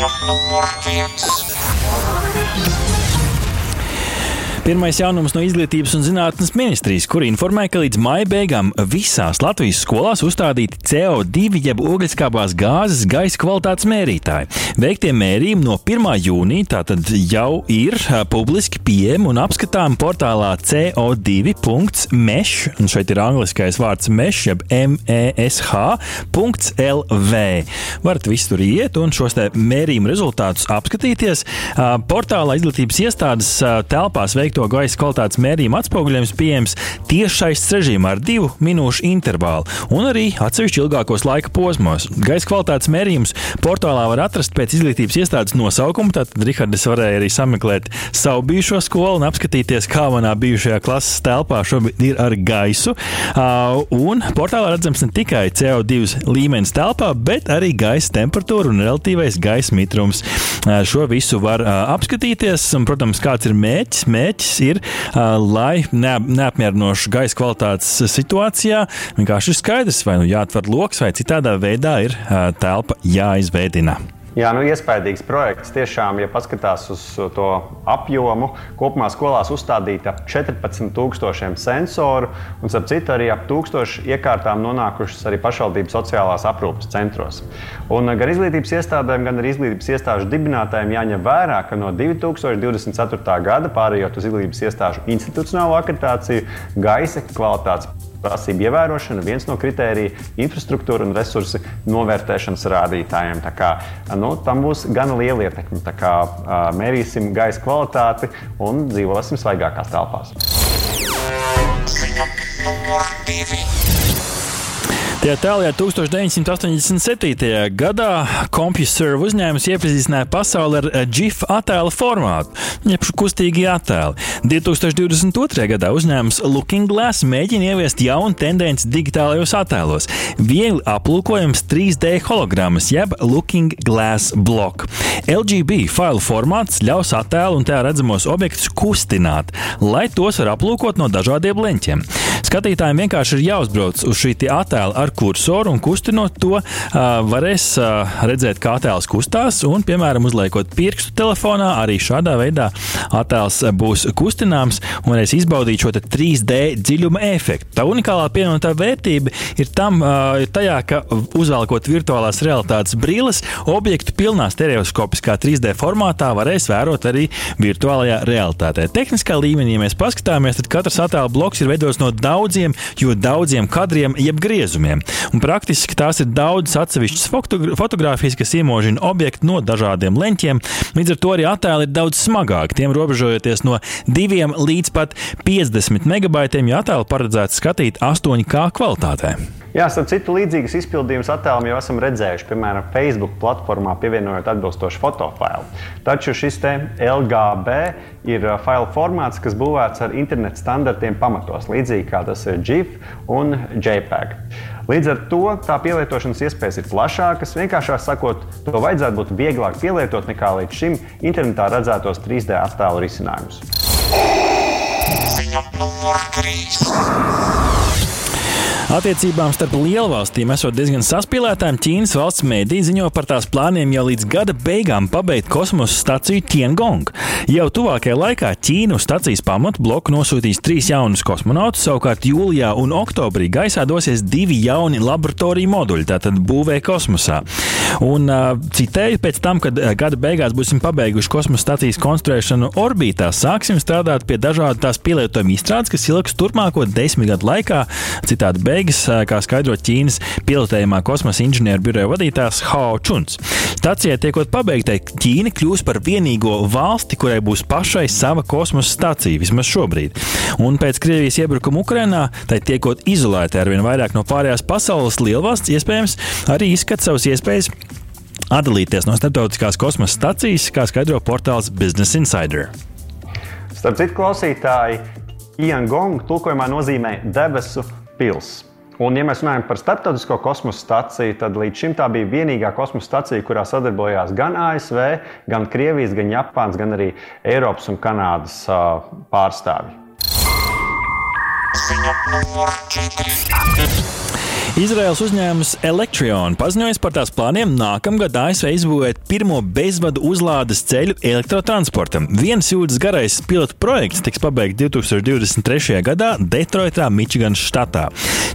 Ziņa Pirmais jaunums no Izglītības un zinātnes ministrijas, kur informē, ka līdz maija beigām visās Latvijas skolās uzstādīti CO2 jeb ogliskābās gāzes gaisa kvalitātes mērītāji. Veiktie mērījumi no 1. jūnija tātad jau ir publiski pieejami un apskatāmi portālā CO2.mesh, un šeit ir angliskais vārds mesh, jeb mesh.lv. Varat visu tur iet un šos mērījumu rezultātus apskatīties. Portālā izglītības iestādes telpās veikto gaisa kvalitātes mērījumu atspoguļojums pieejams tiešais režīmā ar divu minūšu intervālu un arī atsevišķi ilgākos laika posmos. Gaisa kvalitātes mērījums portālā var atrast pēc izglītības iestādes nosaukuma. Tātad Rihards varēja arī sameklēt savu bijušo skolu un apskatīties, kā manā bijušajā klases telpā šobrīd ir ar gaisu. Un portālā redzams ne tikai CO2 līmenis telpā, bet arī gaisa temperatūra un relatīvais gaisa mitrums. Šo visu var apskatīties. Un, protams, kāds ir mērķis? Mērķis ir, lai ne, neapmierinošu gaisa kvalitātes situācijā vienkārši ir skaidrs, vai nu jāatver lokus, vai citādā veidā ir telpa jāizveidina. Jā, nu, iespaidīgs projekts. Tiešām, ja paskatās uz to apjomu, kopumā skolās uzstādīta ap 14,000 sensoru, un, ap citu, arī ap 1000 iekārtām nonākušas arī pašvaldības sociālās aprūpes centros. Un gan izglītības iestādēm, gan arī izglītības iestāžu dibinātājiem jāņem vērā, ka no 2024. gada pārējot uz izglītības iestāžu institucionālo akreditāciju, gaisa kvalitātes prasību ievērošana viens no kritērija infrastruktūra un resursu novērtēšanas rādītājiem. Tā kā, nu, tam būs gan liela ietekme. Kā mērīsim gaisa kvalitāti un dzīvosim svaigākās telpās. Tajā tālākajā 1987. gadā CompuServe uzņēmums iepazīstināja pasauli ar GIF attēlu formātu, jeb kustīgi attēli. 2022. gadā uzņēmums Looking Glass mēģina ieviest jaunu tendenci digitālajos attēlos - viegli aplūkojams 3D hologrammas, jeb Looking Glass block. LGB failu formāts ļaus attēlu un tajā redzamos objektus kustināt, lai tos var aplūkot no dažādiem leņķiem. Skatītājiem vienkārši ir jāuzbrauc uz šī attēla ar kursoru un kustinot to, varēs redzēt, kā attēls kustās. Un, piemēram, uzliekot pirkstu telefonā, arī šādā veidā attēls būs kustināms un varēs izbaudīt šo 3D dziļuma efektu. Tā unikālā pievienotā vērtība ir tam, tajā, ka uzvelkot virtuālās realitātes brilles, objektu pilnā stereoskopiskā 3D formātā varēs vērot arī virtuālajā realitātē. Tehniskā līmenī, ja mēs paskatāmies, tad katrs attēlu bloks ir veidots no daudziem, jo daudziem kadriem, jeb griezumiem. Un praktiski tās ir daudzas atsevišķas fotogrāfijas, kas iemožina objektu no dažādiem leņķiem. Līdz ar to arī attēli ir daudz smagāki, tiem robežojoties no 2 līdz pat 50 megabaitiem, ja attēlu paredzēts skatīt 8K kvalitātē. Jā, starp citu, līdzīgas izpildījumus attēlam jau esam redzējuši, piemēram, Facebook platformā, pievienojot atbilstošu fotofailu. Taču šis LGB ir uh, failu formāts, kas būvēts ar internetu standartiem pamatos, līdzīgi kā tas ir GIF un JPEG. Līdz ar to tā pielietošanas iespējas ir plašākas. Vienkāršāk sakot, to vajadzētu būt vieglāk pielietot nekā līdz šim internetā redzētos 3D attēlu risinājumus. Ziņa numur trīs. Attiecībām starp lielvalstīm esot diezgan saspīlētām, Ķīnas valsts mēdī ziņo par tās plāniem jau līdz gada beigām pabeigt kosmosa staciju Tiangong. Jau tuvākajā laikā Ķīna uz stacijas pamatu bloku nosūtīs trīs jaunus kosmonautus, savukārt jūlijā un oktobrī gaisā dosies divi jauni laboratoriju moduļi, tātad būvē kosmosā. Un citēju, pēc tam, kad gada beigās būsim pabeiguši kosmosa stacijas konstruēšanu orbītā, sāksim strādāt pie dažādu tās pielietojuma izstrādes, kas ilgs turpmāko desmit gadu laikā. Citādi beigas beigas, kā skaidro Ķīnas pilotējumā kosmosa inženieru biroja vadītājs Hao Chuns. Stacijai tiekot pabeigtai, Ķīna kļūs par vienīgo valsti, kurai būs pašai sava kosmosa stacija, vismaz šobrīd. Un pēc Krievijas iebrukuma Ukrainā, tai tiekot izolēta ar vien vairāk no pārējās pasaules, lielvalsts iespējams arī izskata savas iespējas atdalīties no starptautiskās kosmosa stacijas, kā skaidro portāls Business Insider. Starp citu, klausītāji, Iangong tulkojumā nozīmē debesu pilsētu. Un, ja mēs runājam par starptautisko kosmosa staciju, tad līdz šim tā bija vienīgā kosmosa stacija, kurā sadarbojās gan ASV, gan Krievijas, gan Japānas, gan arī Eiropas un Kanādas pārstāvji. Izraels uzņēmums Electrion paziņoja par tās plāniem nākamgad ASV izbūvēt pirmo bezvadu uzlādes ceļu elektrotransportam. Viens jūdzes garais pilotu projekts tiks pabeigts 2023. gadā Detroitā, Mičiganas štatā.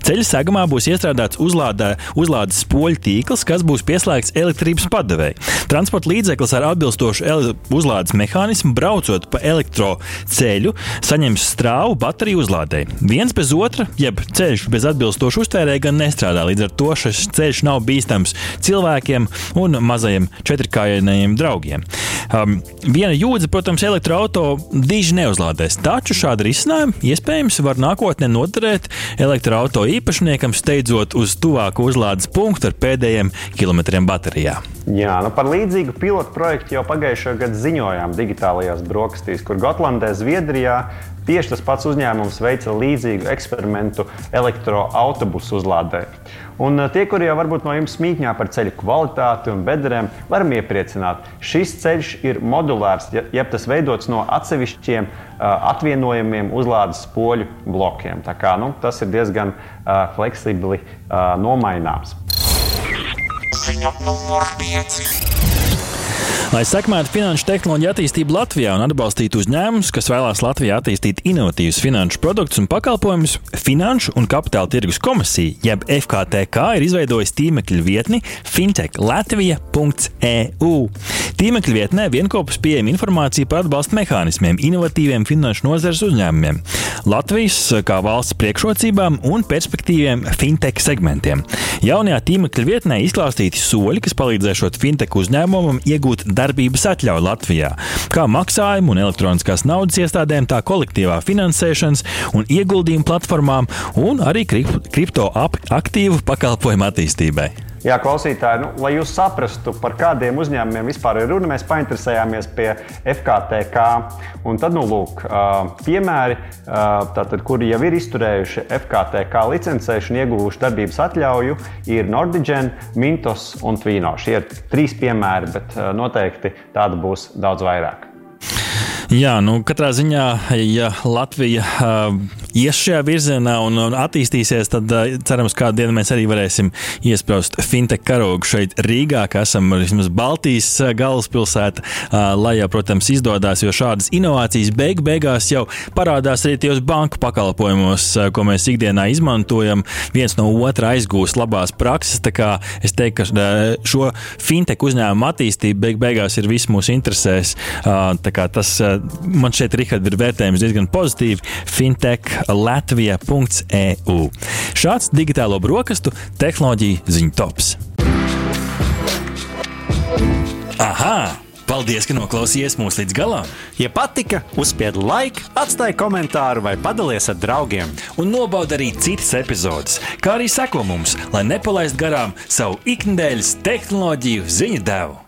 Ceļa segumā būs iestrādāts uzlādē, uzlādes spoļu tīkls, kas būs pieslēgts elektrības padevēji. Transporta līdzeklis ar atbilstošu uzlādes mehānismu braucot pa elektroceļu saņems strāvu bateriju uzlādēji. Viens bez otra, jeb ceļš bez atbilstoša uztvērēja gan nestrādā. Līdz ar to šis ceļš nav bīstams cilvēkiem un mazajiem četrkājainajiem draugiem. Um, viena jūdzi, protams, elektroautorāta diži neuzlādēs, taču šāda risinājuma iespējams var nākotnē noderēt elektroautorāta īpašniekam, steidzot uz tuvāku uzlādes punktu ar pēdējiem kilometriem baterijā. Jā, nu par līdzīgu pilotu projektu jau pagājušajā gadā ziņojām digitālajās brokastīs, kur Gotlandē, Zviedrijā Tieši tas pats uzņēmums veica līdzīgu eksperimentu elektroautobusu uzlādē. Un eh, tie, kuri jau varbūt no jums smīkņā par ceļu kvalitāti un bedrēm, varam iepriecināt, šis ceļš ir modulārs, jeb tas veidots no atsevišķiem uh, atvienojumiem uzlādes poļu blokiem. Tā kā, nu, tas ir diezgan uh, fleksibli uh, nomaināms. Ziņa numur 5. Lai sekmētu finanšu tehnoloģiju attīstību Latvijā un atbalstītu uzņēmumus, kas vēlās Latvijā attīstīt inovatīvus finanšu produktus un pakalpojumus, Finanšu un Kapitāla tirgus komisija, jeb FKTK, ir izveidojusi tīmekļa vietni fintechlatvija.eu. Tīmekļa vietnē vienopus pieejama informācija par atbalsta mehānismiem inovatīviem finanšu nozares uzņēmumiem, Latvijas kā valsts priekšrocībām un perspektīviem fintech segmentiem. Jaunajā tīmekļa vietnē izklāstīti soļi, kas palīdzēšot fintech uzņēmumam iegūt darbības atļauju Latvijā, kā maksājumu un elektroniskās naudas iestādēm, tā kolektīvā finansēšanas un ieguldījumu platformām un arī kripto aktīvu pakalpojumu attīstībai. Jā, klausītāji, nu, lai jūs saprastu, par kādiem uzņēmumiem vispār ir runa, mēs painteresējāmies pie FKTK. Un tad, nu, lūk, piemēri, tātad, kuri jau ir izturējuši FKTK licencēšanu, ieguvuši darbības atļauju, ir Nordigen, Mintos un Tvīno. Šie ir trīs piemēri, bet noteikti tādu būs daudz vairāk. Jā, nu, katrā ziņā, ja Latvija uh, ies šajā virzienā un, un attīstīsies, tad uh, cerams, kādu dienu mēs arī varēsim iesprāst fintech karogu šeit Rīgā, kas esam vismaz Baltijas galvaspilsēta, uh, lai jau, protams, izdodas, jo šādas inovācijas beig beigās jau parādās arī tajos banku pakalpojumos, uh, ko mēs ikdienā izmantojam. Viens no otra aizgūst labās prakses. Es teiktu, ka uh, šo fintech uzņēmumu attīstība beig beigās ir viss mūsu interesēs. Uh, tas man šeit, Rihard, ir vērtējums diezgan pozitīvi. fintechlatvija.eu. Šāds digitālo brokastu tehnoloģiju ziņu tops. Aha! Paldies, ka noklausījāties mūsu līdz galam! Ja patika, uzspiediet laiku, atstājiet komentāru vai padalieties ar draugiem. Un nobaudiet arī citas epizodes, kā arī sekot mums, lai nepalaistu garām savu ikdienas tehnoloģiju ziņu devumu.